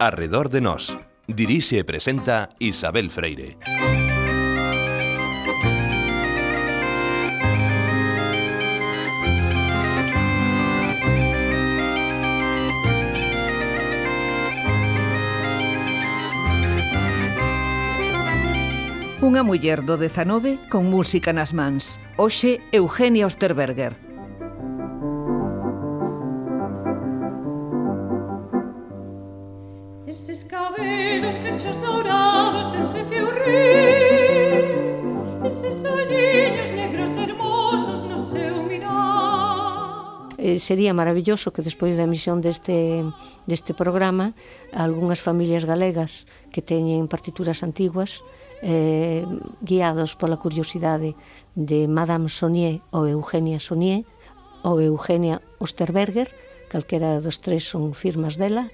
Arredor de Nós. Dirixe e presenta Isabel Freire. Unha muller do 19 con música nas mans. Oxe, Eugenia Osterberger, sería maravilloso que despois da emisión deste, deste programa algunhas familias galegas que teñen partituras antiguas eh, guiados pola curiosidade de Madame Sonier ou Eugenia Sonier ou Eugenia Osterberger calquera dos tres son firmas dela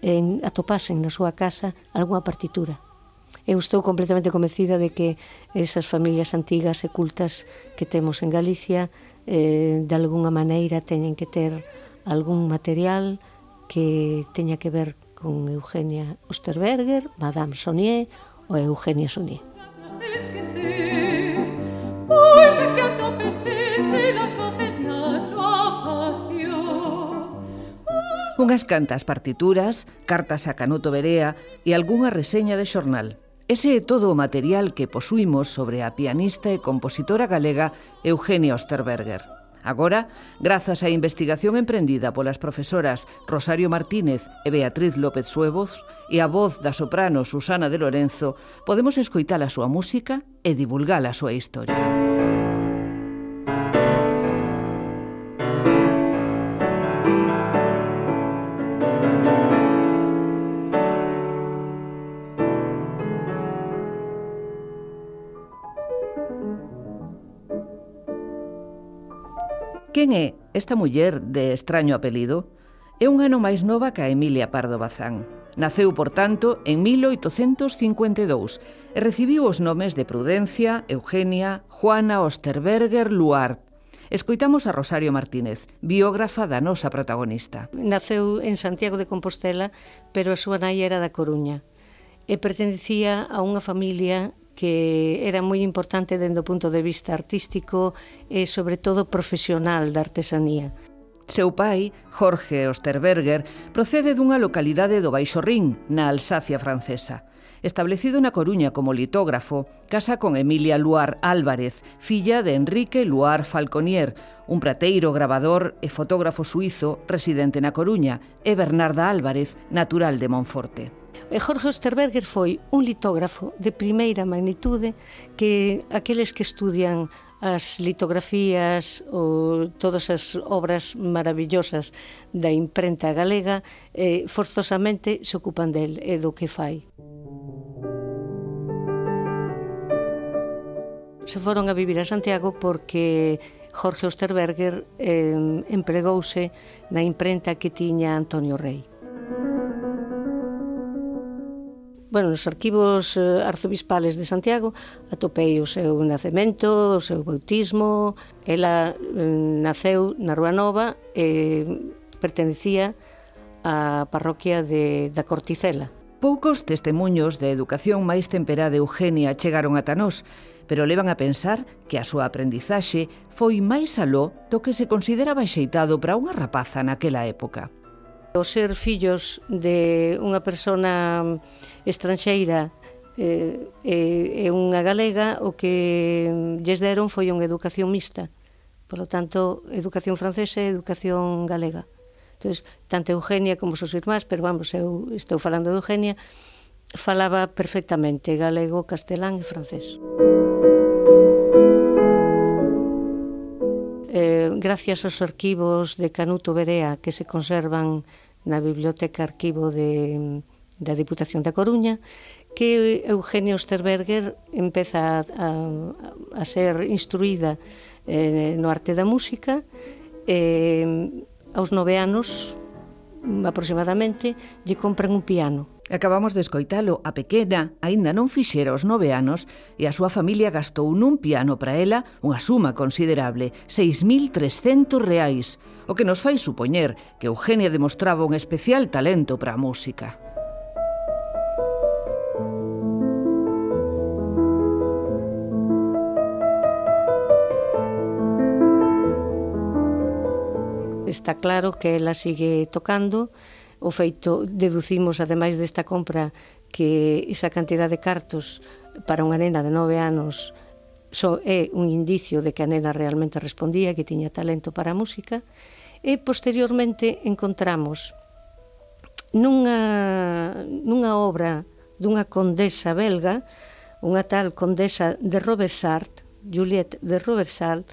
en, atopasen na súa casa algunha partitura. Eu estou completamente convencida de que esas familias antigas e cultas que temos en Galicia eh, de algunha maneira teñen que ter algún material que teña que ver con Eugenia Osterberger, Madame Sonier ou Eugenia Sonier. Pois é que atopes entre las voces na súa pasión Unhas cantas partituras, cartas a Canuto Berea e algunha reseña de xornal. Ese é todo o material que posuímos sobre a pianista e compositora galega Eugenia Osterberger. Agora, grazas á investigación emprendida polas profesoras Rosario Martínez e Beatriz López Suevos e a voz da soprano Susana de Lorenzo, podemos escoitar a súa música e divulgar a súa historia. esta muller de extraño apelido é un ano máis nova que a Emilia Pardo Bazán. Naceu, por tanto, en 1852 e recibiu os nomes de Prudencia, Eugenia, Juana Osterberger Luart. Escoitamos a Rosario Martínez, biógrafa da nosa protagonista. Naceu en Santiago de Compostela, pero a súa nai era da Coruña e pertencía a unha familia que era moi importante dende o punto de vista artístico e, sobre todo, profesional da artesanía. Seu pai, Jorge Osterberger, procede dunha localidade do Baixo Rin, na Alsacia francesa. Establecido na Coruña como litógrafo, casa con Emilia Luar Álvarez, filla de Enrique Luar Falconier, un prateiro grabador e fotógrafo suizo residente na Coruña, e Bernarda Álvarez, natural de Monforte. E Jorge Osterberger foi un litógrafo de primeira magnitude que aqueles que estudian as litografías ou todas as obras maravillosas da imprenta galega eh, forzosamente se ocupan del e do que fai. Se foron a vivir a Santiago porque Jorge Osterberger eh, empregouse na imprenta que tiña Antonio Rey. bueno, nos arquivos eh, arzobispales de Santiago atopei o seu nacemento, o seu bautismo. Ela eh, naceu na Rúa Nova e pertenecía á parroquia de, da Corticela. Poucos testemunhos de educación máis temperá de Eugenia chegaron ata nós, pero levan a pensar que a súa aprendizaxe foi máis aló do que se consideraba xeitado para unha rapaza naquela época. O ser fillos de unha persona estranxeira eh, e, e unha galega o que lles deron foi unha educación mixta. Por lo tanto, educación francesa e educación galega. Entonces, tanto Eugenia como seus irmás, pero vamos, eu estou falando de Eugenia, falaba perfectamente galego, castelán e francés. Música eh, gracias aos arquivos de Canuto Berea que se conservan na Biblioteca Arquivo de, da Diputación da Coruña, que Eugenio Osterberger empeza a, a, a ser instruída eh, no arte da música eh, aos nove anos aproximadamente lle compran un piano. Acabamos de escoitalo, a pequena aínda non fixera os nove anos e a súa familia gastou nun piano para ela unha suma considerable, 6.300 reais, o que nos fai supoñer que Eugenia demostraba un especial talento para a música. Está claro que ela sigue tocando, O feito deducimos, ademais desta compra, que esa cantidad de cartos para unha nena de nove anos só é un indicio de que a nena realmente respondía, que tiña talento para a música, e posteriormente encontramos nunha, nunha obra dunha condesa belga, unha tal condesa de Robesart, Juliette de Robesart,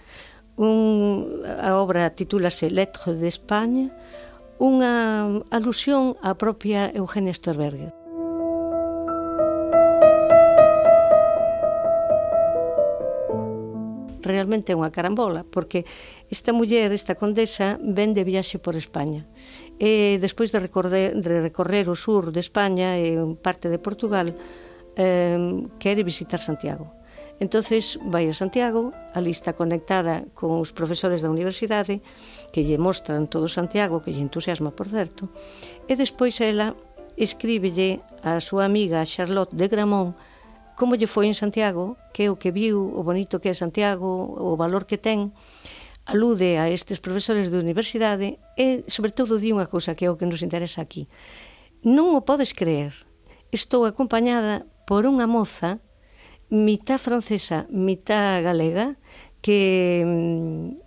un, a obra titúlase Lettre d'Espagne, unha alusión á propia Eugenia Sternberger. Realmente é unha carambola, porque esta muller, esta condesa, ven de viaxe por España. E despois de recorrer, de recorrer o sur de España e parte de Portugal, eh, quere visitar Santiago. Entonces vai a Santiago, ali está conectada con os profesores da universidade, que lle mostran todo Santiago, que lle entusiasma, por certo, e despois ela escríbelle a súa amiga Charlotte de Gramont como lle foi en Santiago, que é o que viu, o bonito que é Santiago, o valor que ten, alude a estes profesores de universidade e, sobre todo, di unha cousa que é o que nos interesa aquí. Non o podes creer. Estou acompañada por unha moza mitá francesa, mitá galega, que mm,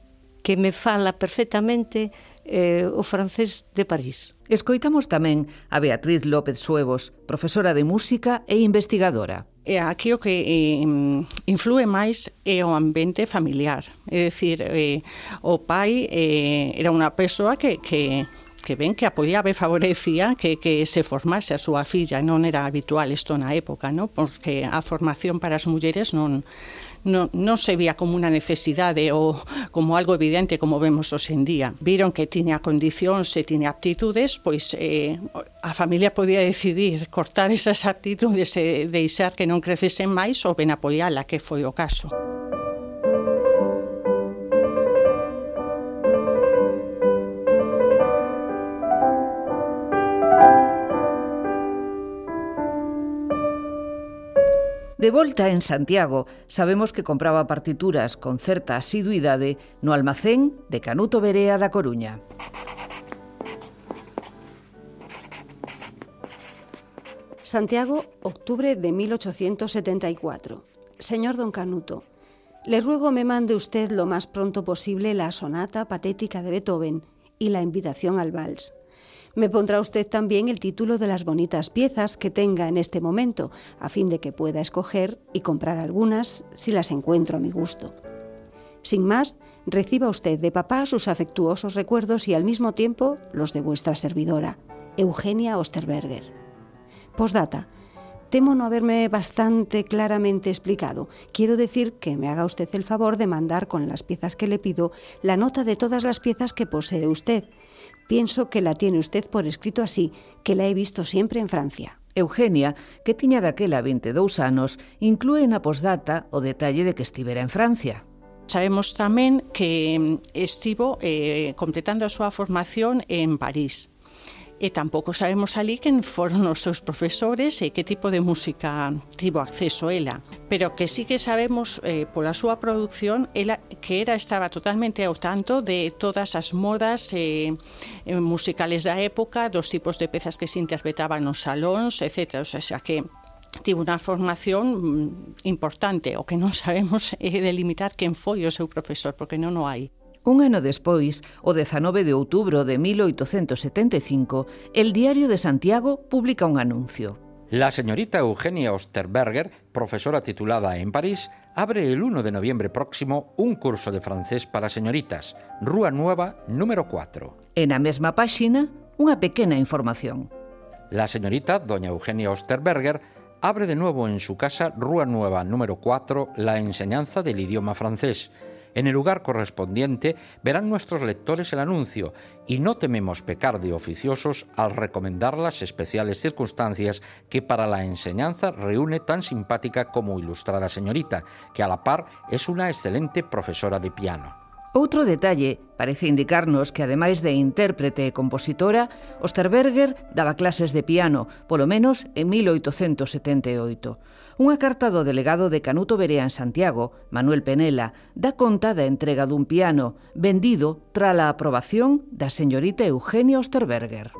que me fala perfectamente eh, o francés de París. Escoitamos tamén a Beatriz López Suevos, profesora de música e investigadora. E aquí o que eh, influe máis é o ambiente familiar. É dicir, eh, o pai eh, era unha persoa que, que que ben que apoiaba e favorecía que, que se formase a súa filla, non era habitual isto na época, non? porque a formación para as mulleres non, non, non se vía como unha necesidade ou como algo evidente como vemos hoxe en día. Viron que tiña condicións e tiña aptitudes, pois eh, a familia podía decidir cortar esas aptitudes e deixar que non crecesen máis ou ben apoiala, que foi o caso. De volta en Santiago, sabemos que compraba partituras con certa asiduidade no almacén de Canuto Berea da Coruña. Santiago, octubre de 1874. Señor don Canuto, le ruego me mande usted lo más pronto posible la sonata patética de Beethoven y la invitación al vals. Me pondrá usted también el título de las bonitas piezas que tenga en este momento, a fin de que pueda escoger y comprar algunas si las encuentro a mi gusto. Sin más, reciba usted de papá sus afectuosos recuerdos y al mismo tiempo los de vuestra servidora, Eugenia Osterberger. Postdata. Temo no haberme bastante claramente explicado. Quiero decir que me haga usted el favor de mandar con las piezas que le pido la nota de todas las piezas que posee usted Pienso que la tiene usted por escrito así, que la he visto siempre en Francia. Eugenia, que tiña daquela 22 anos, inclúe na posdata o detalle de que estivera en Francia. Sabemos tamén que mm, estivo eh, completando a súa formación en París e tampouco sabemos ali quen foron os seus profesores e que tipo de música tivo acceso ela. Pero que sí que sabemos eh, pola súa produción ela, que era estaba totalmente ao tanto de todas as modas eh, eh musicales da época, dos tipos de pezas que se interpretaban nos salóns, etc. O sea, que tivo unha formación mm, importante, o que non sabemos é delimitar quen foi o seu profesor, porque non o hai. Un ano despois, o 19 de outubro de 1875, el Diario de Santiago publica un anuncio. La señorita Eugenia Osterberger, profesora titulada en París, abre el 1 de noviembre próximo un curso de francés para señoritas, Rúa Nueva, número 4. En a mesma páxina, unha pequena información. La señorita doña Eugenia Osterberger abre de nuevo en su casa Rúa Nueva, número 4, la enseñanza del idioma francés En el lugar correspondiente verán nuestros lectores el anuncio y no tememos pecar de oficiosos al recomendar las especiales circunstancias que para la enseñanza reúne tan simpática como ilustrada señorita, que a la par es una excelente profesora de piano. Outro detalle parece indicarnos que, ademais de intérprete e compositora, Osterberger daba clases de piano, polo menos en 1878. Unha carta do delegado de Canuto Berea en Santiago, Manuel Penela, dá conta da entrega dun piano vendido trala aprobación da señorita Eugenia Osterberger.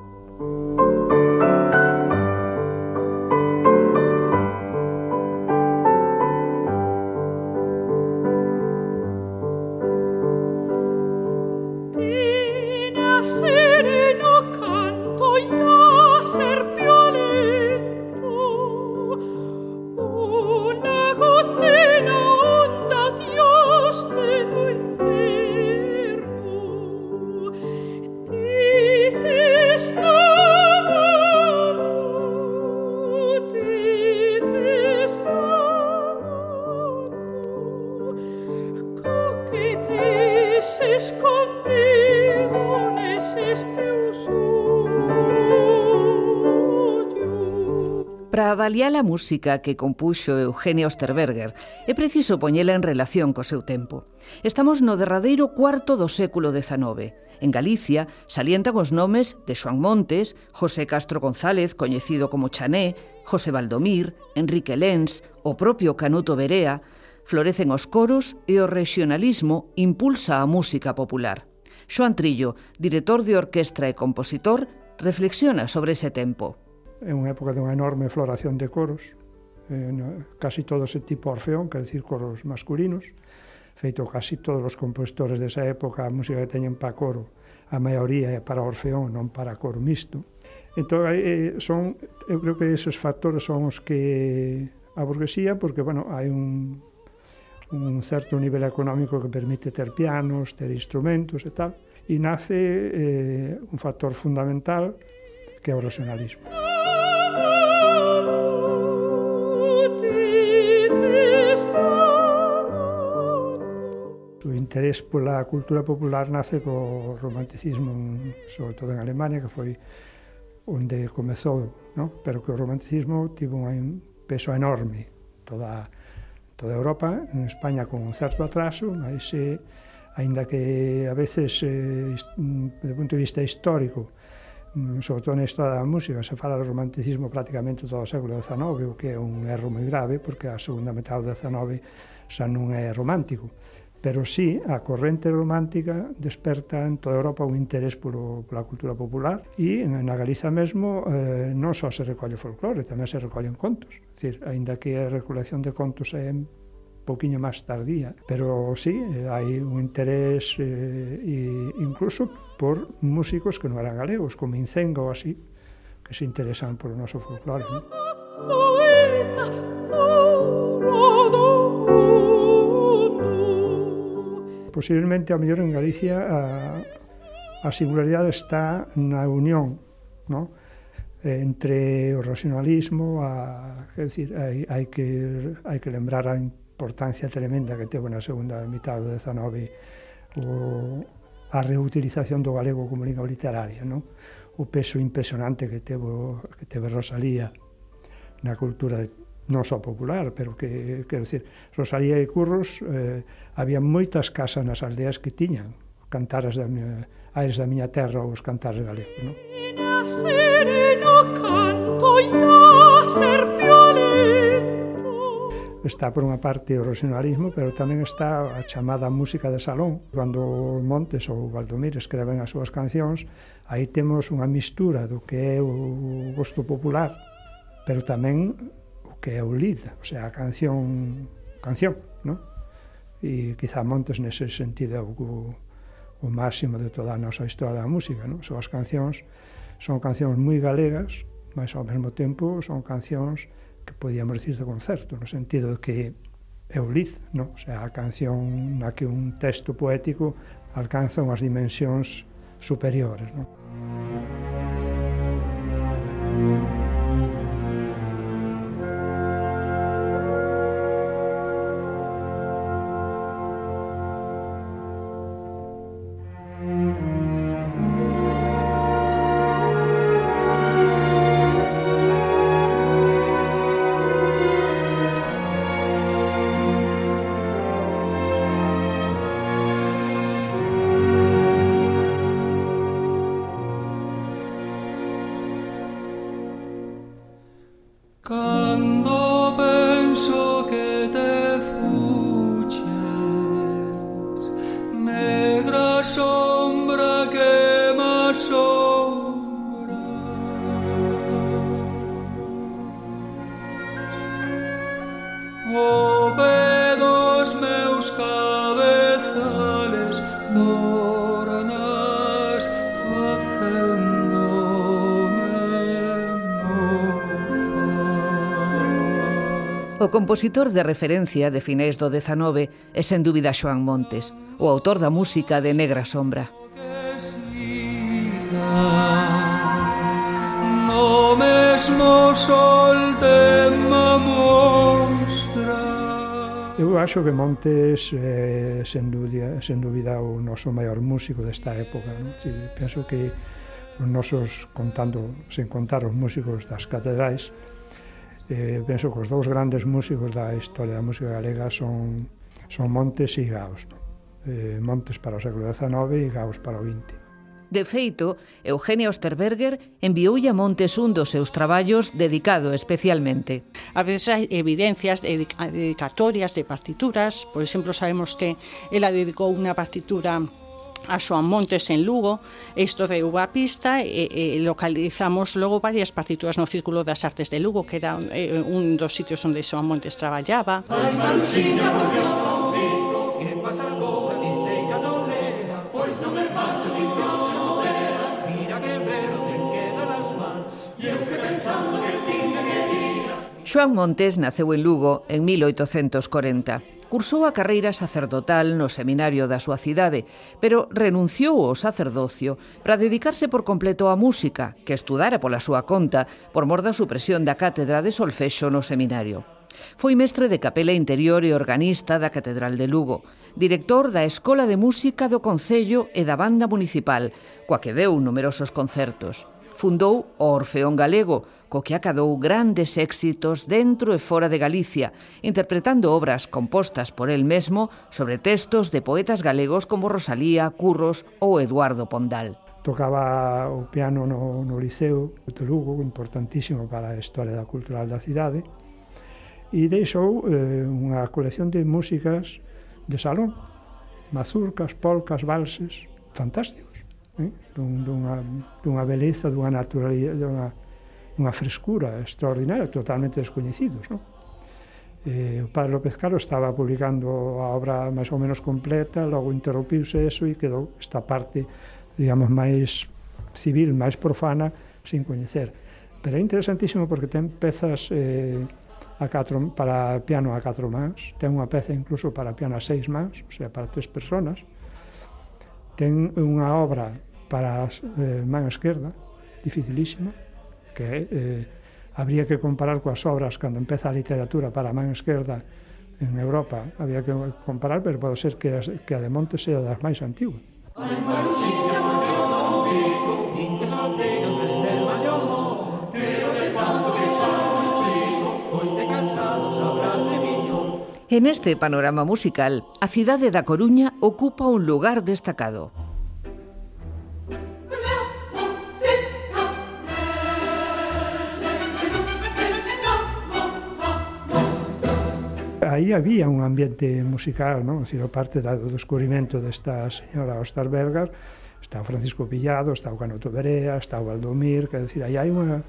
Para avaliar a música que compuxo Eugenio Osterberger, é preciso poñela en relación co seu tempo. Estamos no derradeiro cuarto do século XIX. En Galicia salientan os nomes de Xoan Montes, José Castro González, coñecido como Chané, José Valdomir, Enrique Lenz, o propio Canuto Berea, Florecen os coros e o regionalismo impulsa a música popular. Xoan Trillo, director de orquestra e compositor, reflexiona sobre ese tempo. É unha época de unha enorme floración de coros, eh, casi todo ese tipo orfeón, quer decir, coros masculinos, feito casi todos os compositores desa época, a música que teñen para coro, a maioría é para orfeón, non para coro mixto. Entón, eh, son, eu creo que esos factores son os que a burguesía, porque, bueno, hai un un certo nivel económico que permite ter pianos, ter instrumentos e tal, e nace eh, un factor fundamental que é o racionalismo. O interés pola cultura popular nace co romanticismo, sobre todo en Alemania, que foi onde comezou, no? pero que o romanticismo tivo un peso enorme toda a toda Europa, en España con un certo atraso, mas eh, aínda que a veces, eh, punto de vista histórico, mm, sobre todo na historia da música, se fala do romanticismo prácticamente todo o século XIX, o que é un erro moi grave, porque a segunda metade do XIX xa non é romántico pero sí a corrente romántica desperta en toda Europa un interés polo, pola cultura popular e na Galiza mesmo eh, non só se recolle folclore, tamén se recollen contos. É Dicir, aínda que a recolección de contos é poquinho máis tardía, pero sí, eh, hai un interés eh, incluso por músicos que non eran galegos, como Incenga ou así, que se interesan polo noso folclore. Poeta, Posiblemente, a mellor en Galicia, a, a singularidade está na unión, no? entre o racionalismo a, quer dicir, hai, hai, que, hai que lembrar a importancia tremenda que teve na segunda mitad do 19 o, a reutilización do galego como lingua literaria, no? o peso impresionante que teve, que teve Rosalía na cultura de non só popular, pero que, quero decir, Rosalía e Curros eh, había moitas casas nas aldeas que tiñan cantaras da miña, aires da miña terra ou os cantares galegos, non? Sereno canto ser Está por unha parte o rosinalismo, pero tamén está a chamada música de salón. Cando Montes ou Valdomir escreven as súas cancións, aí temos unha mistura do que é o gosto popular, pero tamén que é o lead, o sea, a canción, canción, ¿no? E quizá Montes nese sentido é o, o máximo de toda a nosa historia da música, ¿no? Son as cancións, son cancións moi galegas, mas ao mesmo tempo son cancións que podíamos dicir de concerto, no sentido de que é o lead, ¿no? O sea, a canción na que un texto poético alcanza unhas dimensións superiores, ¿no? Música compositor de referencia de finais do XIX é sen dúbida Xoan Montes, o autor da música de Negra Sombra. No mesmo sol te Eu acho que Montes é, sen, dúbida, sen dúbida o noso maior músico desta época. Non? Si, penso que os nosos, contando, sen contar os músicos das catedrais, eh, penso que os dous grandes músicos da historia da música galega son, son Montes e Gaos. Non? Eh, Montes para o século XIX e Gaos para o XX. De feito, Eugenia Osterberger envioulle a Montes un dos seus traballos dedicado especialmente. A veces hai evidencias de dedicatorias de partituras, por exemplo, sabemos que ela dedicou unha partitura a Montes en Lugo. Isto de Uva Pista e, e localizamos logo varias partituras no Círculo das Artes de Lugo, que era e, un dos sitios onde Xoan Montes traballaba. Ai, Maruxiña, que pois non me marcho sin que os mira que verde quedan as mans, e eu que pensando que. Xoan Montes naceu en Lugo en 1840 cursou a carreira sacerdotal no seminario da súa cidade, pero renunciou ao sacerdocio para dedicarse por completo á música, que estudara pola súa conta por mor da supresión da cátedra de solfexo no seminario. Foi mestre de capela interior e organista da Catedral de Lugo, director da Escola de Música do Concello e da Banda Municipal, coa que deu numerosos concertos fundou o Orfeón Galego, co que acadou grandes éxitos dentro e fora de Galicia, interpretando obras compostas por el mesmo sobre textos de poetas galegos como Rosalía, Curros ou Eduardo Pondal tocaba o piano no, no Liceo de Lugo, importantísimo para a historia da cultural da cidade, e deixou eh, unha colección de músicas de salón, mazurcas, polcas, valses, fantástico dun, dunha, dunha beleza, dunha naturalidade, dunha, dunha frescura extraordinaria, totalmente descoñecidos, non? Eh, o padre López Caro estaba publicando a obra máis ou menos completa, logo interrompiuse eso e quedou esta parte, digamos, máis civil, máis profana, sin coñecer. Pero é interesantísimo porque ten pezas eh, a catro, para piano a catro mans, ten unha peza incluso para piano a seis mans, o sea, para tres personas, ten unha obra para a eh, man esquerda, dificilísima, que eh, habría que comparar coas obras cando empeza a literatura para a man esquerda en Europa, había que comparar, pero pode ser que, as, que a de Monte sea das máis antiguas. En este panorama musical, a cidade da Coruña ocupa un lugar destacado. aí había un ambiente musical, non? Sido parte da, do descubrimento desta señora Osterberger, está o Francisco Pillado, está o Canoto Berea, está o Valdomir, quer dizer, aí hai unha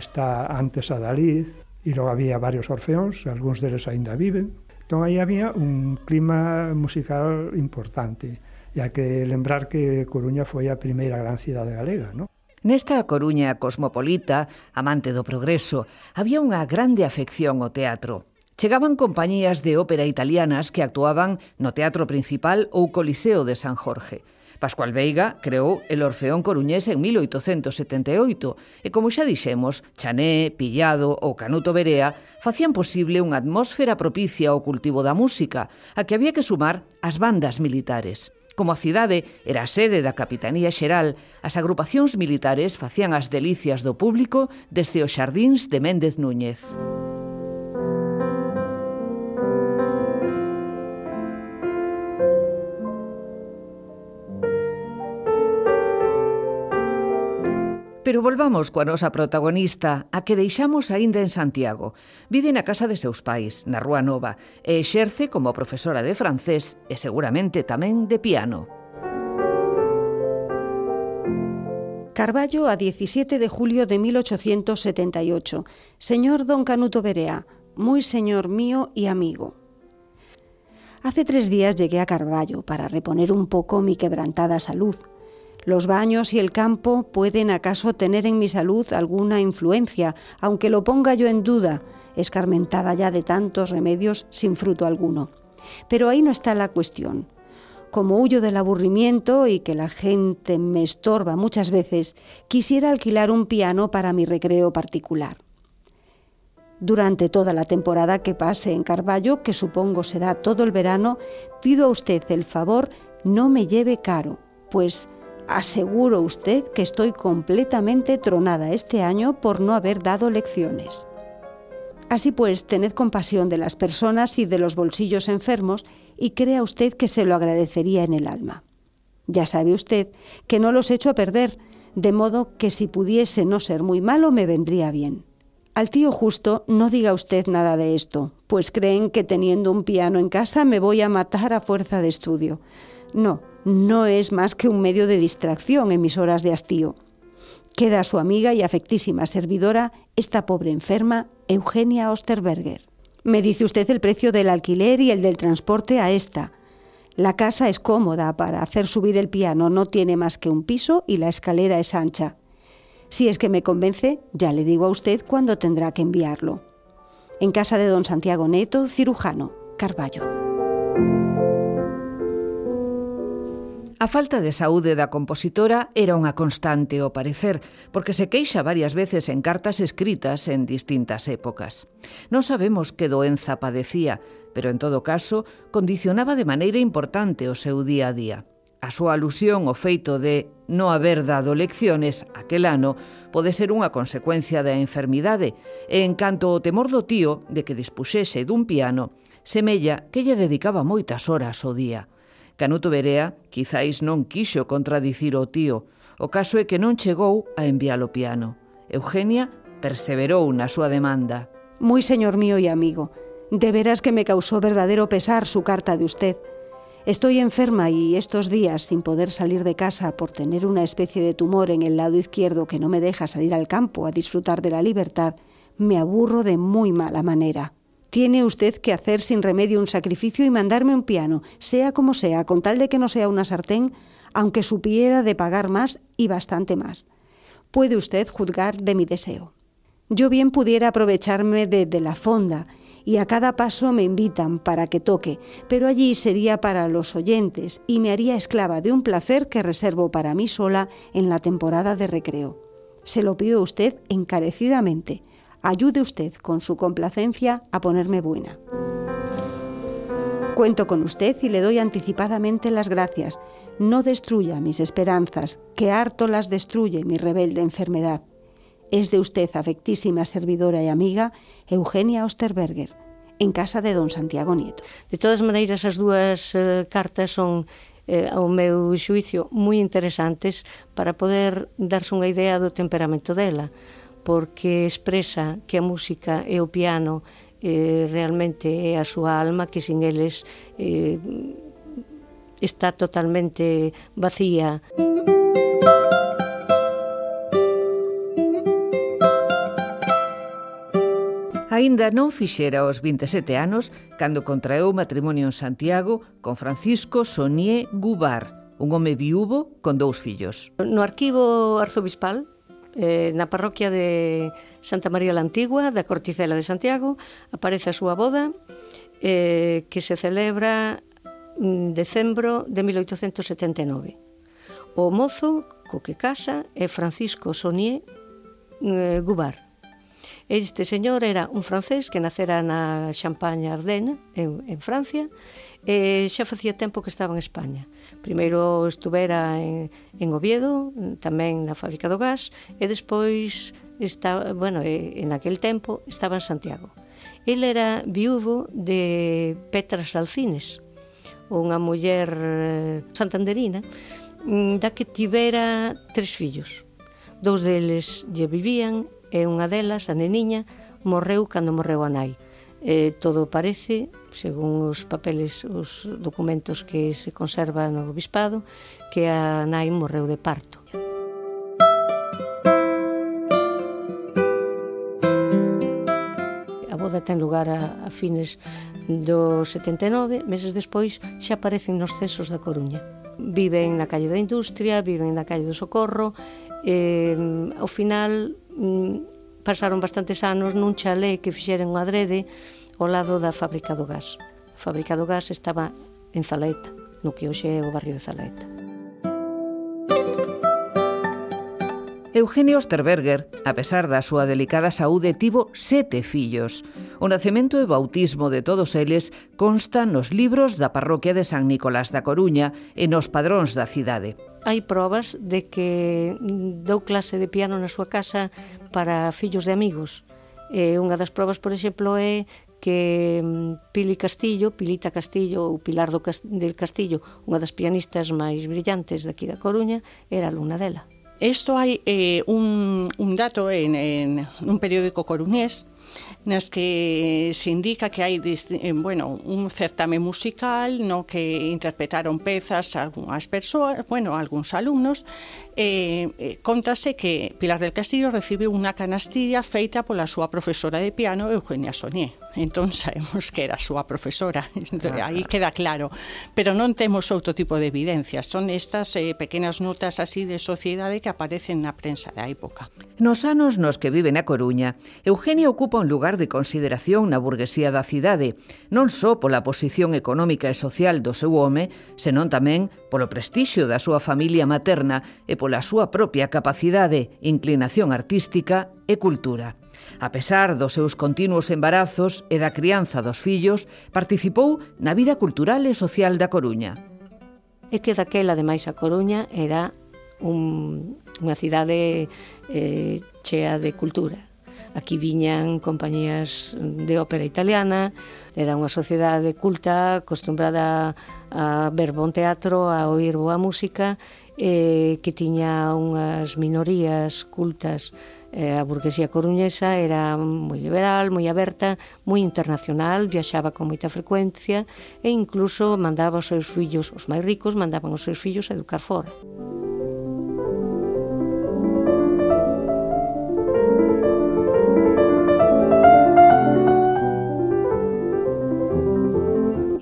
está antes a Daliz, e logo había varios orfeóns, algúns deles aínda viven. Entón aí había un clima musical importante, e hai que lembrar que Coruña foi a primeira gran cidade galega, non? Nesta Coruña cosmopolita, amante do progreso, había unha grande afección ao teatro. Chegaban compañías de ópera italianas que actuaban no Teatro Principal ou Coliseo de San Jorge. Pascual Veiga creou el Orfeón Coruñés en 1878 e, como xa dixemos, Chané, Pillado ou Canuto Berea facían posible unha atmósfera propicia ao cultivo da música, a que había que sumar as bandas militares. Como a cidade era a sede da Capitanía Xeral, as agrupacións militares facían as delicias do público desde os xardíns de Méndez Núñez. Música Pero volvamos coa nosa protagonista, a que deixamos aínda en Santiago. Vive na casa de seus pais, na Nova, e exerce como profesora de francés e seguramente tamén de piano. Carballo a 17 de julio de 1878. Señor don Canuto Berea, muy señor mío y amigo. Hace tres días llegué a Carballo para reponer un poco mi quebrantada salud. Los baños y el campo pueden acaso tener en mi salud alguna influencia, aunque lo ponga yo en duda, escarmentada ya de tantos remedios sin fruto alguno. Pero ahí no está la cuestión. Como huyo del aburrimiento y que la gente me estorba muchas veces, quisiera alquilar un piano para mi recreo particular. Durante toda la temporada que pase en Carballo, que supongo será todo el verano, pido a usted el favor no me lleve caro, pues Aseguro usted que estoy completamente tronada este año por no haber dado lecciones. Así pues, tened compasión de las personas y de los bolsillos enfermos y crea usted que se lo agradecería en el alma. Ya sabe usted que no los echo a perder, de modo que si pudiese no ser muy malo me vendría bien. Al tío justo no diga usted nada de esto, pues creen que teniendo un piano en casa me voy a matar a fuerza de estudio. No, no es más que un medio de distracción en mis horas de hastío. Queda su amiga y afectísima servidora, esta pobre enferma, Eugenia Osterberger. Me dice usted el precio del alquiler y el del transporte a esta. La casa es cómoda para hacer subir el piano, no tiene más que un piso y la escalera es ancha. Si es que me convence, ya le digo a usted cuándo tendrá que enviarlo. En casa de don Santiago Neto, cirujano, Carballo. A falta de saúde da compositora era unha constante ao parecer, porque se queixa varias veces en cartas escritas en distintas épocas. Non sabemos que doenza padecía, pero en todo caso condicionaba de maneira importante o seu día a día. A súa alusión ao feito de non haber dado lecciones aquel ano pode ser unha consecuencia da enfermidade e en canto ao temor do tío de que dispuxese dun piano, semella que lle dedicaba moitas horas ao día. Canuto Berea quizáis non quixo contradicir o tío, o caso é que non chegou a envialo piano. Eugenia perseverou na súa demanda. Moi señor mío e amigo, de veras que me causou verdadero pesar su carta de usted. Estoy enferma y estos días sin poder salir de casa por tener una especie de tumor en el lado izquierdo que no me deja salir al campo a disfrutar de la libertad, me aburro de muy mala manera. Tiene usted que hacer sin remedio un sacrificio y mandarme un piano, sea como sea, con tal de que no sea una sartén, aunque supiera de pagar más y bastante más. Puede usted juzgar de mi deseo. Yo bien pudiera aprovecharme de, de la fonda, y a cada paso me invitan para que toque, pero allí sería para los oyentes y me haría esclava de un placer que reservo para mí sola en la temporada de recreo. Se lo pido a usted encarecidamente Ayude usted con su complacencia a ponerme buena. Cuento con usted y le doy anticipadamente las gracias. No destruya mis esperanzas, que harto las destruye mi rebelde enfermedad. Es de usted, afectísima servidora y amiga, Eugenia Osterberger, en casa de don Santiago Nieto. De todas maneiras, as dúas eh, cartas son eh, ao meu xuicio moi interesantes para poder darse unha idea do temperamento dela porque expresa que a música e o piano eh, realmente é a súa alma que sin eles eh, está totalmente vacía. Aínda non fixera os 27 anos cando contraeu matrimonio en Santiago con Francisco Sonier Gubar, un home viúvo con dous fillos. No arquivo arzobispal eh, na parroquia de Santa María la Antigua, da Corticela de Santiago, aparece a súa boda, eh, que se celebra en decembro de 1879. O mozo co que casa é Francisco Sonier eh, Gubar. Este señor era un francés que nacera na Champagne Ardena, en, en Francia, e xa facía tempo que estaba en España. Primeiro estuvera en, en Oviedo, tamén na fábrica do gas, e despois, está, bueno, en aquel tempo, estaba en Santiago. El era viúvo de Petra Salcines, unha muller eh, santanderina, mm, da que tivera tres fillos. Dous deles lle vivían e unha delas, a neniña, morreu cando morreu a nai. Eh, todo parece según os papeles, os documentos que se conservan no obispado, que a nai morreu de parto. A boda ten lugar a, a fines do 79, meses despois xa aparecen nos censos da Coruña. Viven na calle da Industria, viven na calle do Socorro, eh, ao final mm, pasaron bastantes anos nun chalé que fixeron adrede, ao lado da fábrica do gas. A fábrica do gas estaba en Zalaeta, no que hoxe é o barrio de Zalaeta. Eugenio Osterberger, a pesar da súa delicada saúde, tivo sete fillos. O nacemento e bautismo de todos eles consta nos libros da parroquia de San Nicolás da Coruña e nos padróns da cidade. Hai probas de que dou clase de piano na súa casa para fillos de amigos. E unha das probas, por exemplo, é que mm, Pili Castillo, Pilita Castillo ou Pilar do Cast del Castillo, unha das pianistas máis brillantes daqui da Coruña, era alumna dela. Isto hai eh, un, un dato en, en un periódico coruñés nas que se indica que hai eh, bueno, un certame musical no que interpretaron pezas algunhas persoas, bueno, algúns alumnos, eh, eh, contase que Pilar del Castillo recibiu unha canastilla feita pola súa profesora de piano Eugenia Sonier entón sabemos que era a súa profesora entón, ah, aí queda claro. Pero non temos outro tipo de evidencias son estas eh, pequenas notas así de sociedade que aparecen na prensa da época. Nos anos nos que vive na Coruña Eugenia ocupa un lugar de consideración na burguesía da cidade non só pola posición económica e social do seu home senón tamén polo prestixio da súa familia materna e pola súa propia capacidade, inclinación artística e cultura. A pesar dos seus continuos embarazos e da crianza dos fillos, participou na vida cultural e social da Coruña. É que daquela, ademais, a Coruña era un, unha cidade eh, chea de cultura. Aquí viñan compañías de ópera italiana, era unha sociedade culta, acostumbrada a ver bon teatro, a oír boa música, eh, que tiña unhas minorías cultas eh, a burguesía coruñesa era moi liberal, moi aberta, moi internacional, viaxaba con moita frecuencia e incluso mandaba os seus fillos, os máis ricos, mandaban os seus fillos a educar fora.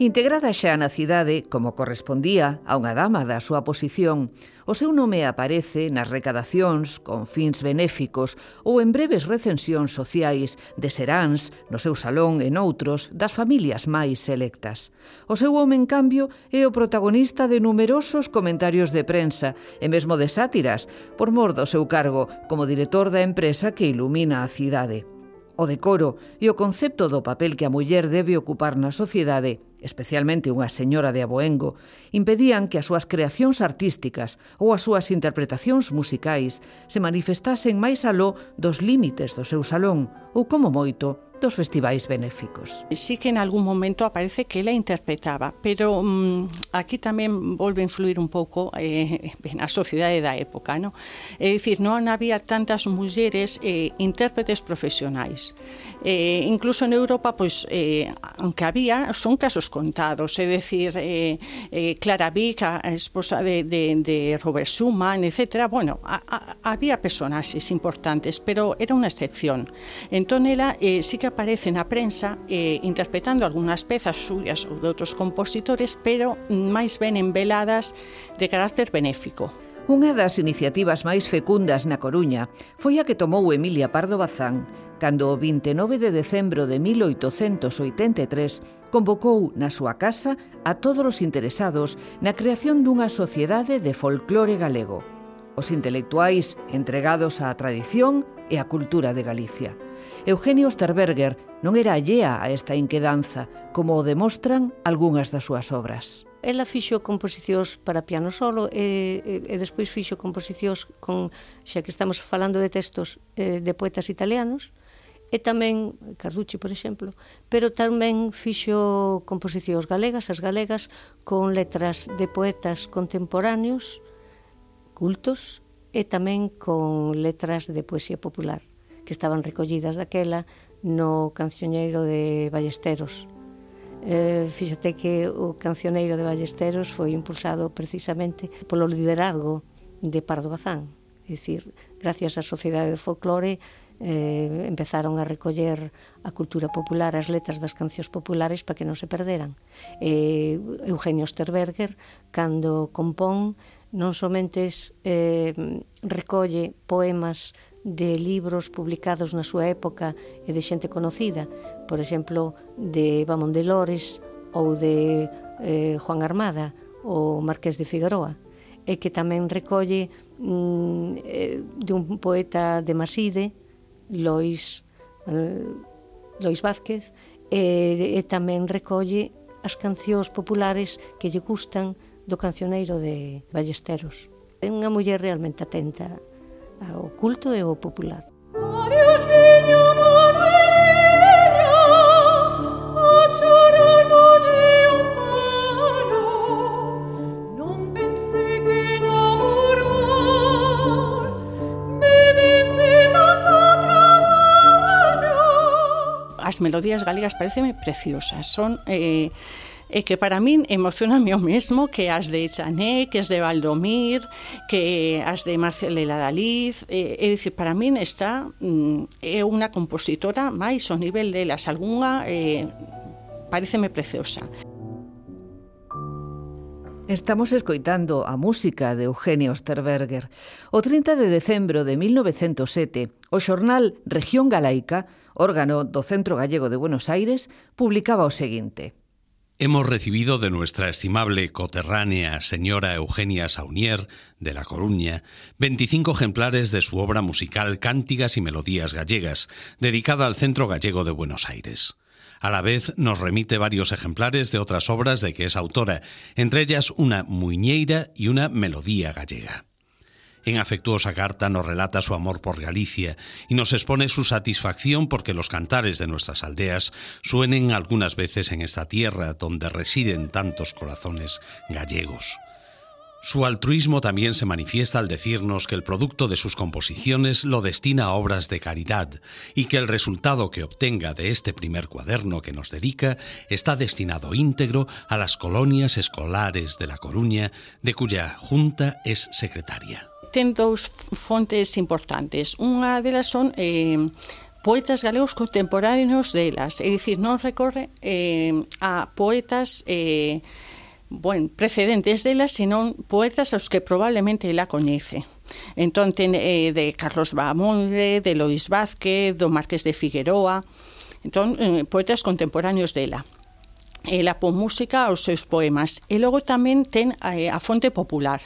Integrada xa na cidade, como correspondía a unha dama da súa posición, O seu nome aparece nas recadacións con fins benéficos ou en breves recensións sociais de seráns no seu salón e noutros das familias máis selectas. O seu home, en cambio, é o protagonista de numerosos comentarios de prensa e mesmo de sátiras, por mor do seu cargo como director da empresa que ilumina a cidade. O decoro e o concepto do papel que a muller debe ocupar na sociedade especialmente unha señora de Aboengo, impedían que as súas creacións artísticas ou as súas interpretacións musicais se manifestasen máis aló dos límites do seu salón ou, como moito, dos festivais benéficos. Sí que en algún momento aparece que la interpretaba, pero um, aquí tamén volve a influir un pouco eh, na sociedade da época, ¿no? É dicir, non había tantas mulleres eh, intérpretes profesionais. Eh, incluso en Europa, pois, eh, aunque había, son casos contados, é dicir, eh, eh, Clara Vick, a esposa de, de, de Robert Schumann, etc. Bueno, a, a, había personaxes importantes, pero era unha excepción. Entón, ela eh, sí que aparece na prensa eh, interpretando algunhas pezas suyas ou de outros compositores, pero máis ben en veladas de carácter benéfico. Unha das iniciativas máis fecundas na Coruña foi a que tomou Emilia Pardo Bazán, cando o 29 de decembro de 1883 convocou na súa casa a todos os interesados na creación dunha sociedade de folclore galego, os intelectuais entregados á tradición e á cultura de Galicia. Eugenio Osterberger non era allea a esta inquedanza, como o demostran algunhas das súas obras. Ela fixo composicións para piano solo e, e, e despois fixo composicións con, xa que estamos falando de textos eh, de poetas italianos, e tamén Carducci, por exemplo, pero tamén fixo composicións galegas, as galegas, con letras de poetas contemporáneos, cultos, e tamén con letras de poesía popular que estaban recollidas daquela no cancioneiro de Ballesteros. Eh, fíxate que o cancioneiro de Ballesteros foi impulsado precisamente polo liderazgo de Pardo Bazán. É dicir, gracias á Sociedade de Folclore eh, empezaron a recoller a cultura popular, as letras das cancións populares para que non se perderan. Eh, Eugenio Osterberger, cando compón, non somente eh, recolle poemas de libros publicados na súa época e de xente conocida, por exemplo, de Bamón de Lores ou de eh, Juan Armada ou Marqués de Figueroa, e que tamén recolle mm, eh, de un poeta de Maside, Lois, eh, Lois Vázquez, e, e tamén recolle as cancións populares que lle gustan do cancioneiro de Ballesteros. É unha muller realmente atenta o culto e o popular. Adiós, miña madriña, a chorar no día. as melodías galegas pareceme preciosas. Son eh, e que para min emocioname o mesmo que as de Chané, que as de Valdomir, que as de Marcelela Daliz, e, é dicir, para min está mm, é unha compositora máis ao nivel delas algunha eh, pareceme preciosa. Estamos escoitando a música de Eugenio Osterberger. O 30 de decembro de 1907, o xornal Región Galaica, órgano do Centro Gallego de Buenos Aires, publicaba o seguinte. Hemos recibido de nuestra estimable coterránea señora Eugenia Saunier, de La Coruña, 25 ejemplares de su obra musical Cántigas y Melodías Gallegas, dedicada al Centro Gallego de Buenos Aires. A la vez nos remite varios ejemplares de otras obras de que es autora, entre ellas una muñeira y una melodía gallega. En afectuosa carta nos relata su amor por Galicia y nos expone su satisfacción porque los cantares de nuestras aldeas suenen algunas veces en esta tierra donde residen tantos corazones gallegos. Su altruismo también se manifiesta al decirnos que el producto de sus composiciones lo destina a obras de caridad y que el resultado que obtenga de este primer cuaderno que nos dedica está destinado íntegro a las colonias escolares de La Coruña, de cuya junta es secretaria. ten dous fontes importantes. Unha delas son eh, poetas galegos contemporáneos delas, é dicir, non recorre eh, a poetas eh, bueno, precedentes delas, senón poetas aos que probablemente ela coñece. Entón, ten, eh, de Carlos Bahamonde, de Lois Vázquez, do Marqués de Figueroa, entón, eh, poetas contemporáneos dela eh, la posmúsica aos seus poemas. E logo tamén ten a, a fonte popular.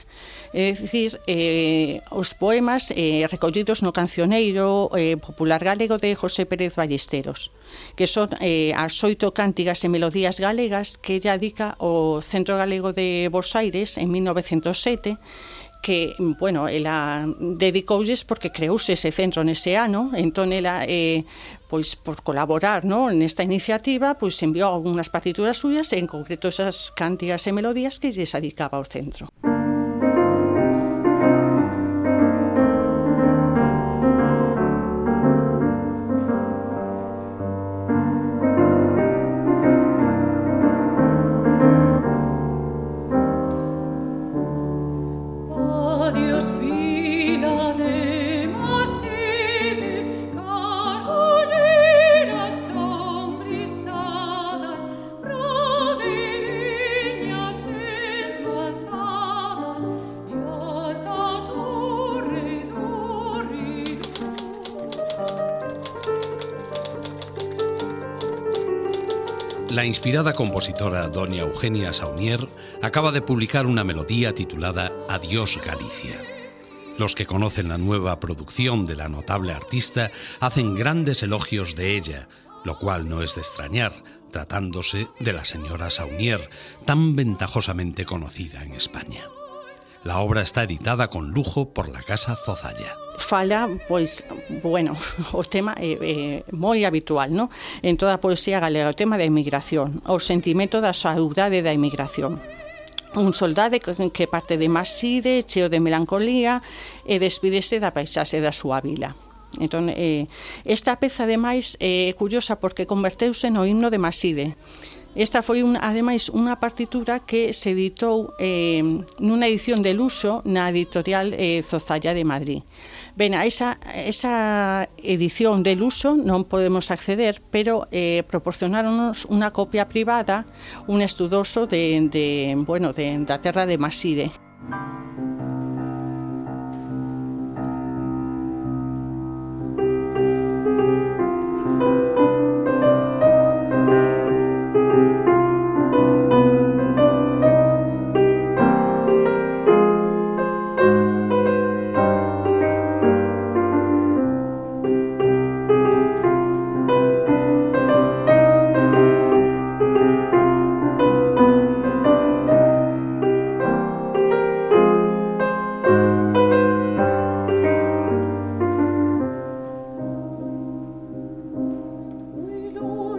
É dicir, eh, os poemas eh, recollidos no cancioneiro eh, popular galego de José Pérez Ballesteros que son eh, as oito cántigas e melodías galegas que ella adica o Centro Galego de Bos Aires en 1907 que, bueno, ela dedicoulles porque creouse ese centro nese ano, entón ela eh, pois por colaborar, no, nesta iniciativa, pois enviou algunhas partituras suyas, en concreto esas cantigas e melodías que lles adicaba ao centro. Música La inspirada compositora doña Eugenia Saunier acaba de publicar una melodía titulada Adiós Galicia. Los que conocen la nueva producción de la notable artista hacen grandes elogios de ella, lo cual no es de extrañar, tratándose de la señora Saunier, tan ventajosamente conocida en España. La obra está editada con lujo por la Casa Zozalla. Fala, pois, bueno, o tema é, é moi habitual, non? En toda a poesía galega, o tema da emigración, o sentimento da saudade da emigración un soldado que parte de Maside, cheo de melancolía, e despídese da paisaxe da súa vila. Entón, eh, esta peza, ademais, eh, é eh, curiosa porque converteuse no himno de Maside Esta foi un, ademais unha partitura que se editou eh, nunha edición de luso na editorial eh, Zozalla de Madrid. Ben, a esa, esa edición del uso non podemos acceder, pero eh, proporcionaronos unha copia privada un estudoso de, de, bueno, de, da terra de Maside. Música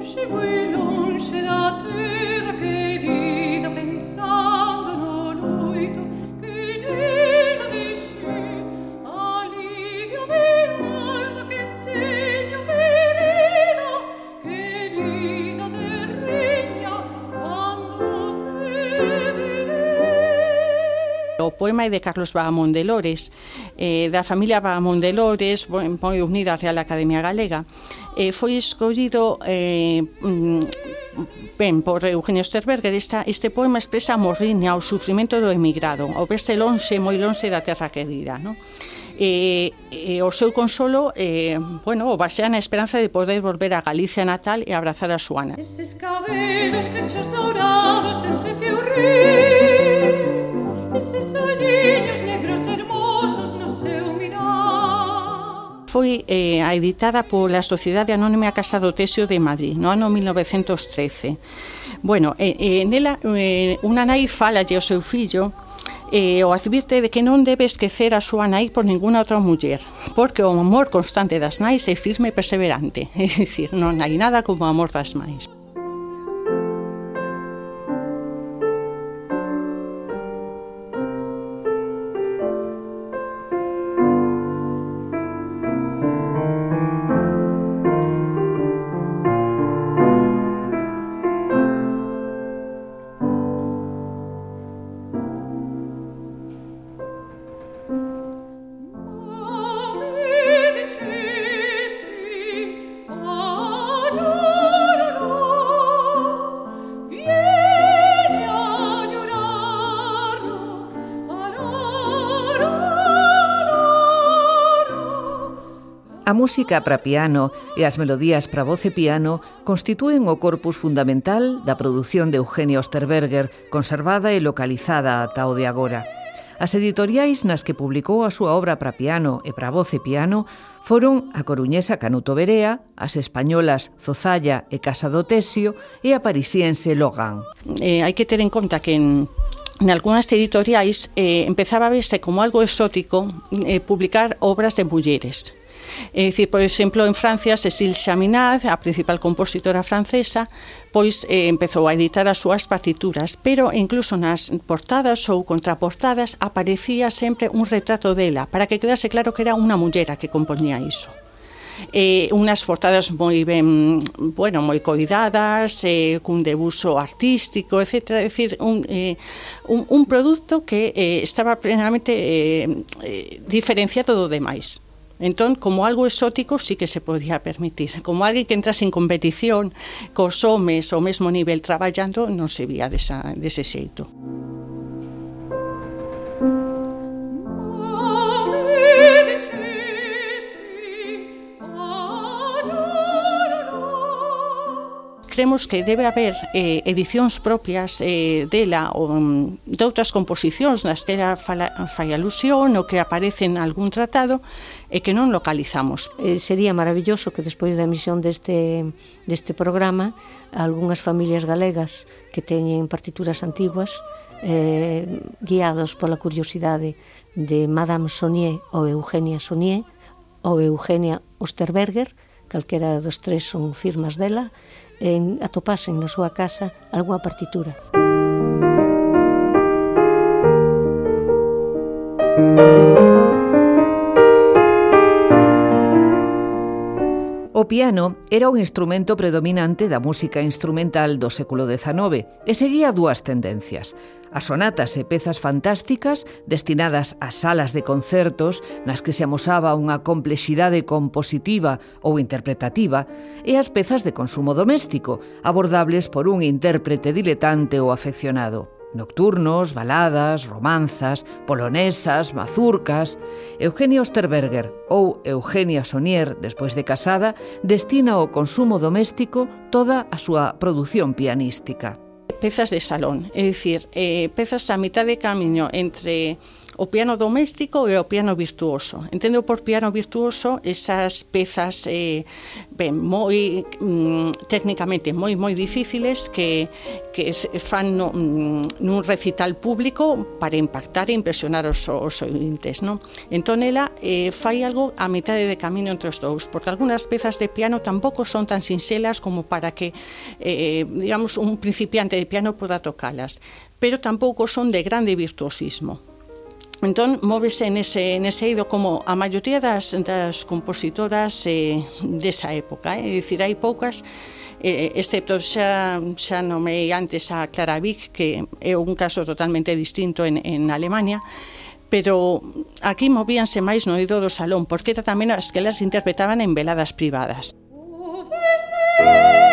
she would. poema é de Carlos Bahamón de Lores, eh, da familia Bahamón de Lores, moi unida á Real Academia Galega. Eh, foi escollido eh, mm, ben por Eugenio Sterberger esta, este poema expresa a morriña o sufrimento do emigrado, o verse lonxe, moi lonxe da terra querida, non? e, e o seu consolo eh, bueno, o basea na esperanza de poder volver a Galicia natal e abrazar a súa ana. Eses cabelos que dourados, ese teu río Eses olliños negros hermosos no seu mirar foi eh, a editada pola Sociedade Anónima Casa do Tesio de Madrid no ano 1913. Bueno, eh, eh, nela eh, unha nai fala ao seu fillo e o advirte de que non debe esquecer a súa nai por ninguna outra muller, porque o amor constante das nais é firme e perseverante, é dicir, non hai nada como o amor das nais. música para piano e as melodías para voz e piano constitúen o corpus fundamental da produción de Eugenio Osterberger, conservada e localizada ata o de agora. As editoriais nas que publicou a súa obra para piano e para voz e piano foron a coruñesa Canuto Berea, as españolas Zozalla e Casa do Tesio e a parisiense Logan. Eh, hai que ter en conta que en, en algunhas editoriais eh, empezaba a verse como algo exótico eh, publicar obras de mulleres. É dicir, por exemplo, en Francia, Cécile Chaminade, a principal compositora francesa, pois eh, empezou a editar as súas partituras, pero incluso nas portadas ou contraportadas aparecía sempre un retrato dela, para que quedase claro que era unha mullera que compoñía iso eh, unhas portadas moi ben, bueno, moi coidadas, eh, cun debuso artístico, etc. É dicir, un, eh, un, un produto que eh, estaba plenamente eh, eh diferenciado do demais. Entón, como algo exótico, sí que se podía permitir. Como alguén que entrase en competición cos homes ao mesmo nivel traballando, non se vía desa, dese xeito. cremos que debe haber eh, edicións propias eh, dela ou um, mm, de outras composicións nas que era fala, fai alusión ou que aparecen algún tratado e que non localizamos. Eh, sería maravilloso que despois da emisión deste, deste programa algunhas familias galegas que teñen partituras antiguas eh, guiados pola curiosidade de Madame Sonier ou Eugenia Sonier ou Eugenia Osterberger, calquera dos tres son firmas dela, en, atopasen na súa casa algunha partitura. O piano era un instrumento predominante da música instrumental do século XIX e seguía dúas tendencias. As sonatas e pezas fantásticas destinadas a salas de concertos nas que se amosaba unha complexidade compositiva ou interpretativa e as pezas de consumo doméstico, abordables por un intérprete diletante ou afeccionado. Nocturnos, baladas, romanzas, polonesas, mazurcas... Eugenia Osterberger ou Eugenia Sonier, despois de casada, destina ao consumo doméstico toda a súa produción pianística. Pezas de salón, é dicir, eh, pezas a mitad de camiño entre o piano doméstico e o piano virtuoso. Entendo por piano virtuoso esas pezas eh, ben, moi mm, técnicamente moi moi difíciles que, que se fan no, mm, nun recital público para impactar e impresionar os, os ointes. Non? Entón, ela eh, fai algo a metade de camino entre os dous, porque algunhas pezas de piano tampouco son tan sinxelas como para que, eh, digamos, un principiante de piano poda tocalas, pero tampouco son de grande virtuosismo. Entón, móvese nese, nese eido como a maioría das, das compositoras eh, desa época. Eh? É dicir, hai poucas, eh, excepto xa, xa nomei antes a Clara Wick, que é un caso totalmente distinto en, en Alemania, pero aquí movíanse máis no eido do salón, porque era tamén as que elas interpretaban en veladas privadas. Oh,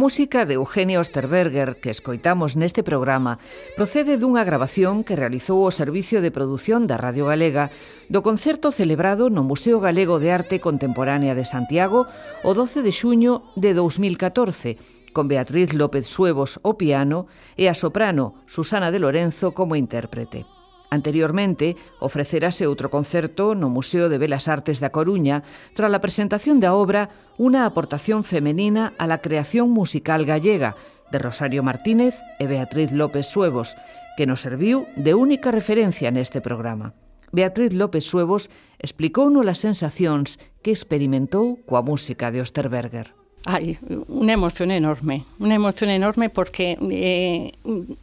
música de Eugenio Osterberger que escoitamos neste programa procede dunha grabación que realizou o Servicio de Produción da Radio Galega do concerto celebrado no Museo Galego de Arte Contemporánea de Santiago o 12 de xuño de 2014 con Beatriz López Suevos o piano e a soprano Susana de Lorenzo como intérprete. Anteriormente, ofrecerase outro concerto no Museo de Belas Artes da Coruña tras a presentación da obra Unha aportación femenina a la creación musical gallega de Rosario Martínez e Beatriz López Suevos, que nos serviu de única referencia neste programa. Beatriz López Suevos explicou as sensacións que experimentou coa música de Osterberger. Ai, unha emoción enorme, unha emoción enorme porque eh,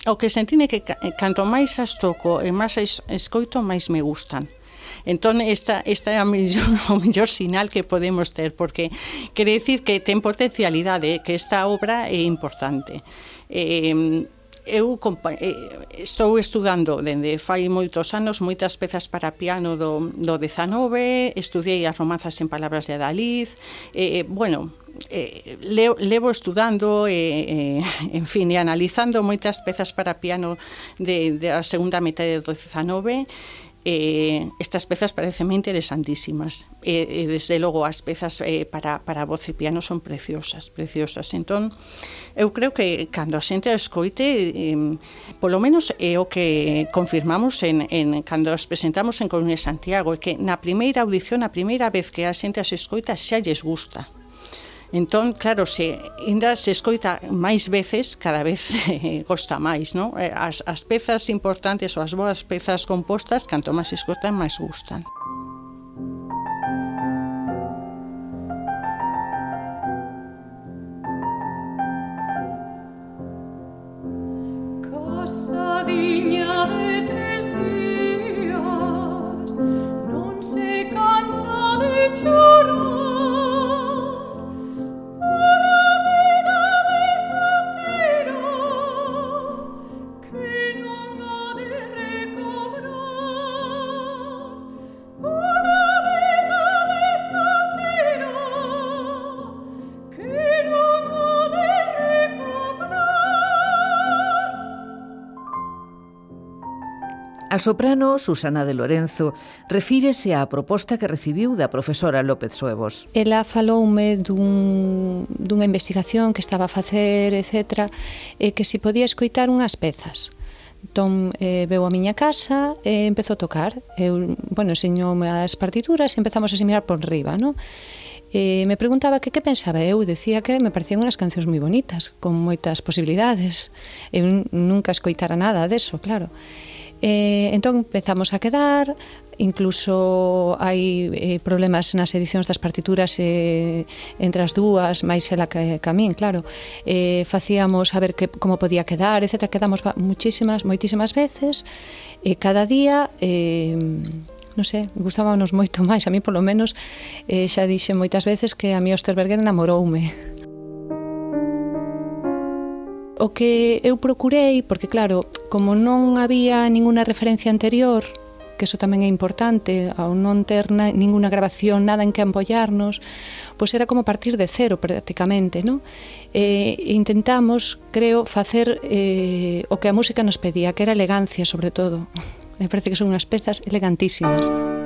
o que sentine que eh, canto máis as toco e máis as escoito, máis me gustan. Entón, esta, esta é a mellor, o mellor sinal que podemos ter, porque quere dicir que ten potencialidade, que esta obra é importante. Eh, eu estou estudando dende fai moitos anos moitas pezas para piano do, do 19, estudiei as romanzas en palabras de Adalid, eh, eh, bueno, eh, leo, levo estudando e, eh, en fin, e analizando moitas pezas para piano de, de a segunda metade do 19 eh, estas pezas parecenme interesantísimas. E, eh, e desde logo as pezas eh, para, para voz e piano son preciosas, preciosas. Entón, eu creo que cando a xente escoite, eh, polo menos é o que confirmamos en, en cando as presentamos en Coruña Santiago, é que na primeira audición, a primeira vez que a xente as escoita, xa lles gusta Entón, claro, se ainda se escoita máis veces, cada vez eh, gosta máis, non? Eh, as, as pezas importantes ou as boas pezas compostas, canto máis se escoitan, máis gustan. Casa diña de tres días Non se cansa de chorar A soprano Susana de Lorenzo refírese á proposta que recibiu da profesora López Suevos. Ela faloume dun, dunha investigación que estaba a facer, etc., e que se podía escoitar unhas pezas. Entón, eh, veu a miña casa e empezou a tocar. Eu, bueno, enseñoume as partituras e empezamos a mirar por riba, non? eh, me preguntaba que que pensaba eu, decía que me parecían unhas cancións moi bonitas, con moitas posibilidades. Eu nunca escoitara nada deso, claro. Eh, entón empezamos a quedar, incluso hai eh, problemas nas edicións das partituras eh, entre as dúas, máis ela que, que a min, claro. Eh, facíamos a ver que, como podía quedar, etc. Quedamos muchísimas, moitísimas veces, eh, cada día... Eh, non sei, gustábanos moito máis, a mí polo menos eh, xa dixen moitas veces que a mí Osterberger enamoroume. O que eu procurei, porque claro, como non había ninguna referencia anterior, que eso tamén é importante, ao non ter na, ninguna grabación, nada en que ampollarnos, pois era como partir de cero prácticamente, non? Eh, intentamos, creo, facer eh, o que a música nos pedía, que era elegancia sobre todo. Me parece que son unhas pezas elegantísimas.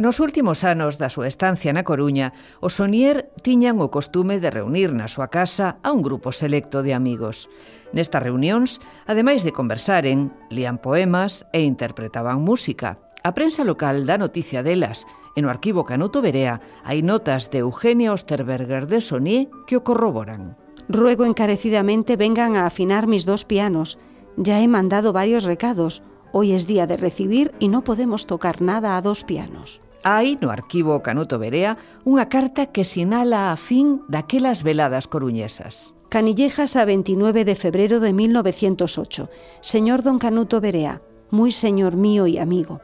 Nos últimos anos da súa estancia na Coruña, o Sonier tiñan o costume de reunir na súa casa a un grupo selecto de amigos. Nestas reunións, ademais de conversaren, lían poemas e interpretaban música. A prensa local dá noticia delas, e no arquivo Canuto Berea hai notas de Eugenia Osterberger de Sonier que o corroboran. Ruego encarecidamente vengan a afinar mis dos pianos. Ya he mandado varios recados. Hoy es día de recibir y no podemos tocar nada a dos pianos. Hai no arquivo Canuto Berea unha carta que sinala a fin daquelas veladas coruñesas. Canillejas a 29 de febrero de 1908. Señor don Canuto Berea, muy señor mío y amigo.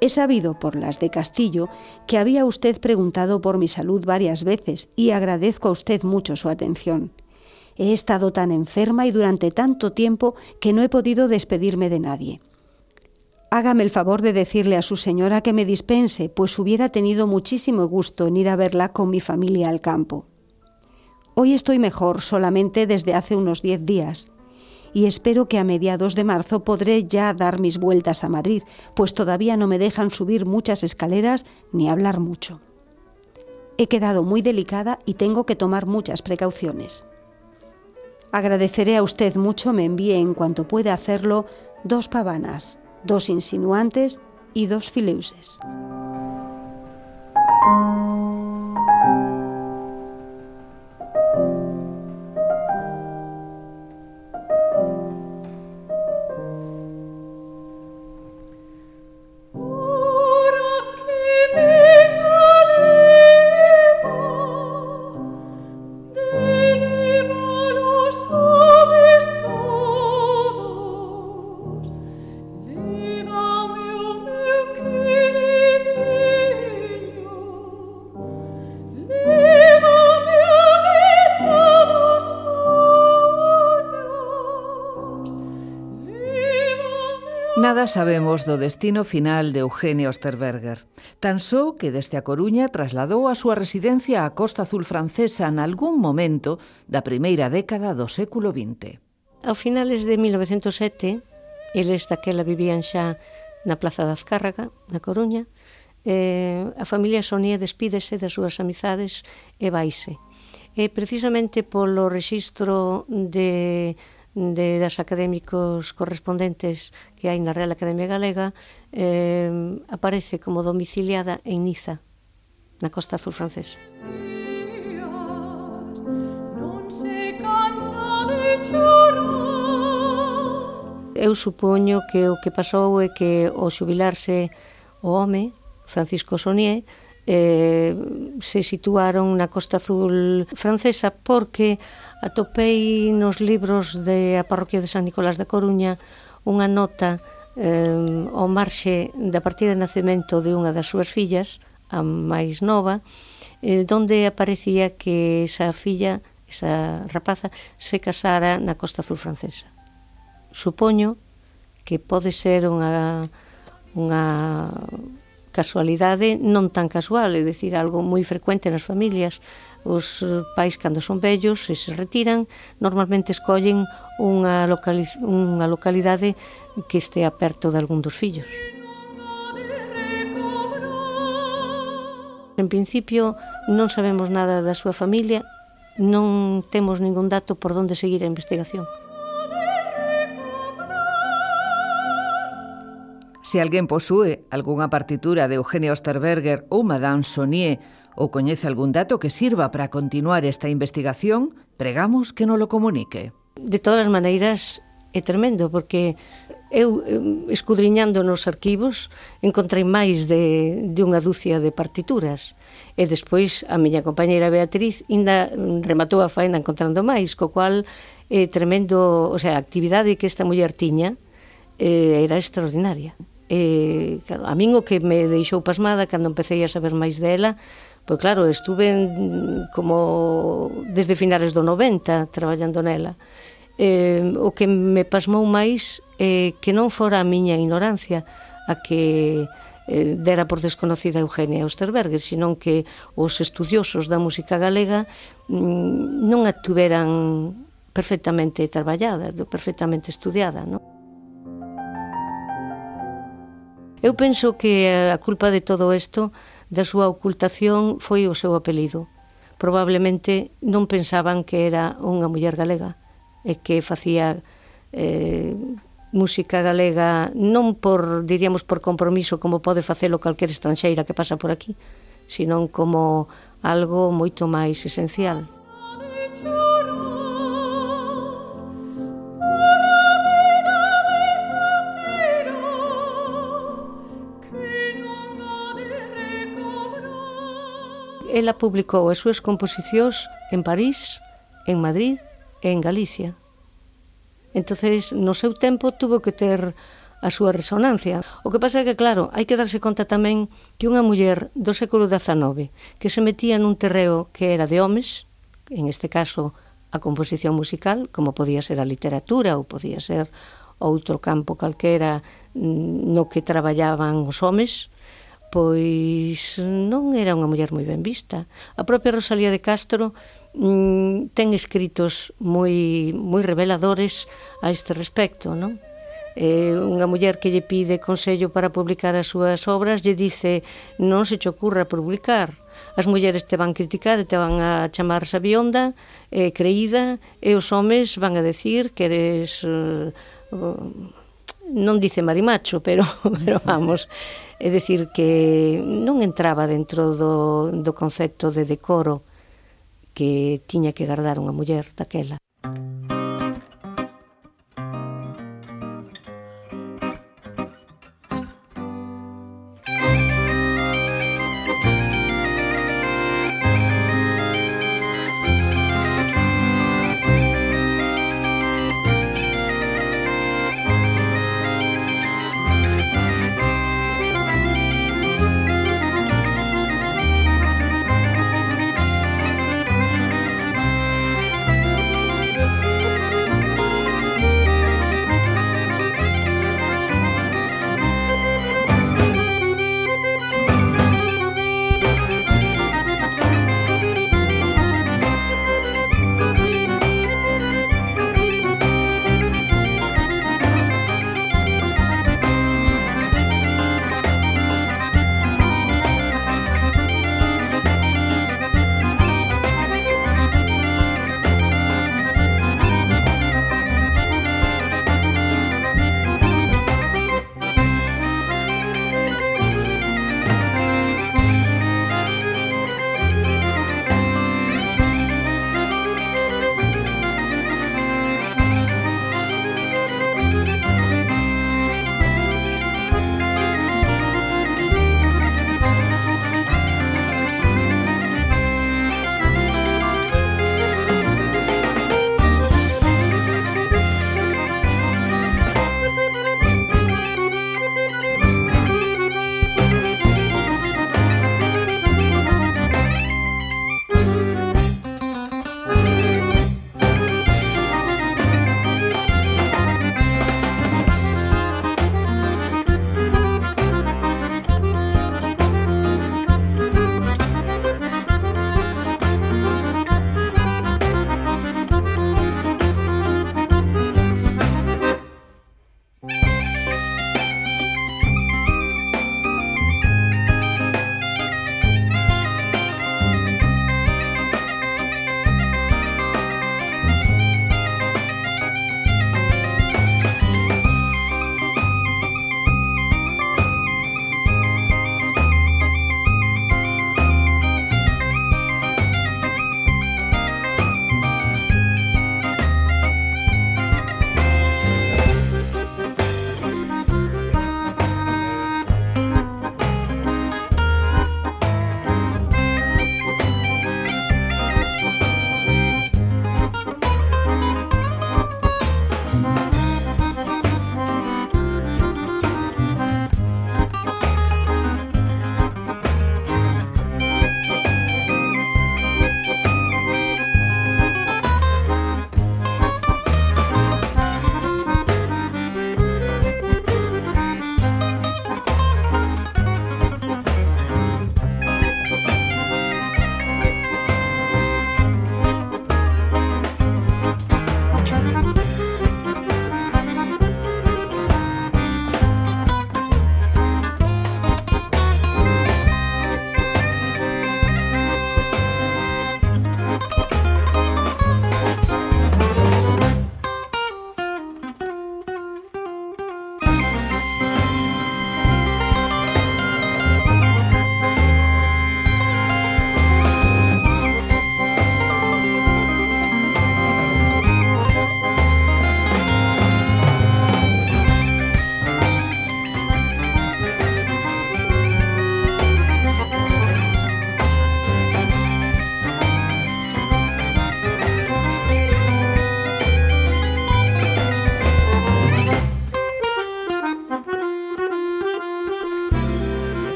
He sabido por las de Castillo que había usted preguntado por mi salud varias veces y agradezco a usted mucho su atención. He estado tan enferma y durante tanto tiempo que no he podido despedirme de nadie. Hágame el favor de decirle a su señora que me dispense, pues hubiera tenido muchísimo gusto en ir a verla con mi familia al campo. Hoy estoy mejor solamente desde hace unos diez días y espero que a mediados de marzo podré ya dar mis vueltas a Madrid, pues todavía no me dejan subir muchas escaleras ni hablar mucho. He quedado muy delicada y tengo que tomar muchas precauciones. Agradeceré a usted mucho me envíe en cuanto pueda hacerlo dos pavanas, dos insinuantes y dos fileuses. Nada sabemos do destino final de Eugenio Osterberger. Tan só que desde a Coruña trasladou a súa residencia á Costa Azul francesa en algún momento da primeira década do século XX. Ao finales de 1907, eles daquela vivían xa na Plaza da Azcárraga, na Coruña, eh, a familia Sonia despídese das súas amizades e vaise. E precisamente polo rexistro de de, das académicos correspondentes que hai na Real Academia Galega eh, aparece como domiciliada en Niza, na costa azul francesa. Eu supoño que o que pasou é que o xubilarse o home, Francisco Sonier, eh, se situaron na Costa Azul francesa porque atopei nos libros de a parroquia de San Nicolás da Coruña unha nota eh, ao marxe da partida de nacemento de unha das súas fillas, a máis nova, eh, donde aparecía que esa filla, esa rapaza, se casara na Costa Azul francesa. Supoño que pode ser unha unha casualidade non tan casual, é dicir, algo moi frecuente nas familias. Os eh, pais, cando son vellos e se retiran, normalmente escollen unha, locali unha localidade que estea perto de algún dos fillos. En principio, non sabemos nada da súa familia, non temos ningún dato por onde seguir a investigación. Se alguén posúe algunha partitura de Eugenia Osterberger ou Madame Sonier ou coñece algún dato que sirva para continuar esta investigación, pregamos que non lo comunique. De todas as maneiras, é tremendo, porque eu, escudriñando nos arquivos, encontrei máis de, de unha dúcia de partituras. E despois a miña compañeira Beatriz ainda mm, rematou a faena encontrando máis, co cual é tremendo, o sea, a actividade que esta muller tiña eh, era extraordinaria eh, a min o que me deixou pasmada cando empecé a saber máis dela pois claro, estuve en, como desde finales do 90 traballando nela eh, o que me pasmou máis eh, que non fora a miña ignorancia a que eh, dera por desconocida Eugenia Osterberger, senón que os estudiosos da música galega mm, non a tuveran perfectamente traballada, perfectamente estudiada, non? Eu penso que eh, a culpa de todo isto, da súa ocultación, foi o seu apelido. Probablemente non pensaban que era unha muller galega e que facía eh, música galega non por, diríamos, por compromiso como pode facelo calquer estranxeira que pasa por aquí, sino como algo moito máis esencial. Música ela publicou as súas composicións en París, en Madrid e en Galicia. Entonces, no seu tempo tuvo que ter a súa resonancia. O que pasa é que, claro, hai que darse conta tamén que unha muller do século XIX que se metía nun terreo que era de homes, en este caso a composición musical, como podía ser a literatura ou podía ser outro campo calquera mm, no que traballaban os homes, pois non era unha muller moi ben vista. A propia Rosalía de Castro mm, ten escritos moi moi reveladores a este respecto, non? Eh, unha muller que lle pide consello para publicar as súas obras lle dice non se te ocurra publicar as mulleres te van criticar te van a chamar sabionda eh, creída e os homes van a decir que eres eh, non dice marimacho, pero, pero vamos, é dicir que non entraba dentro do, do concepto de decoro que tiña que guardar unha muller daquela.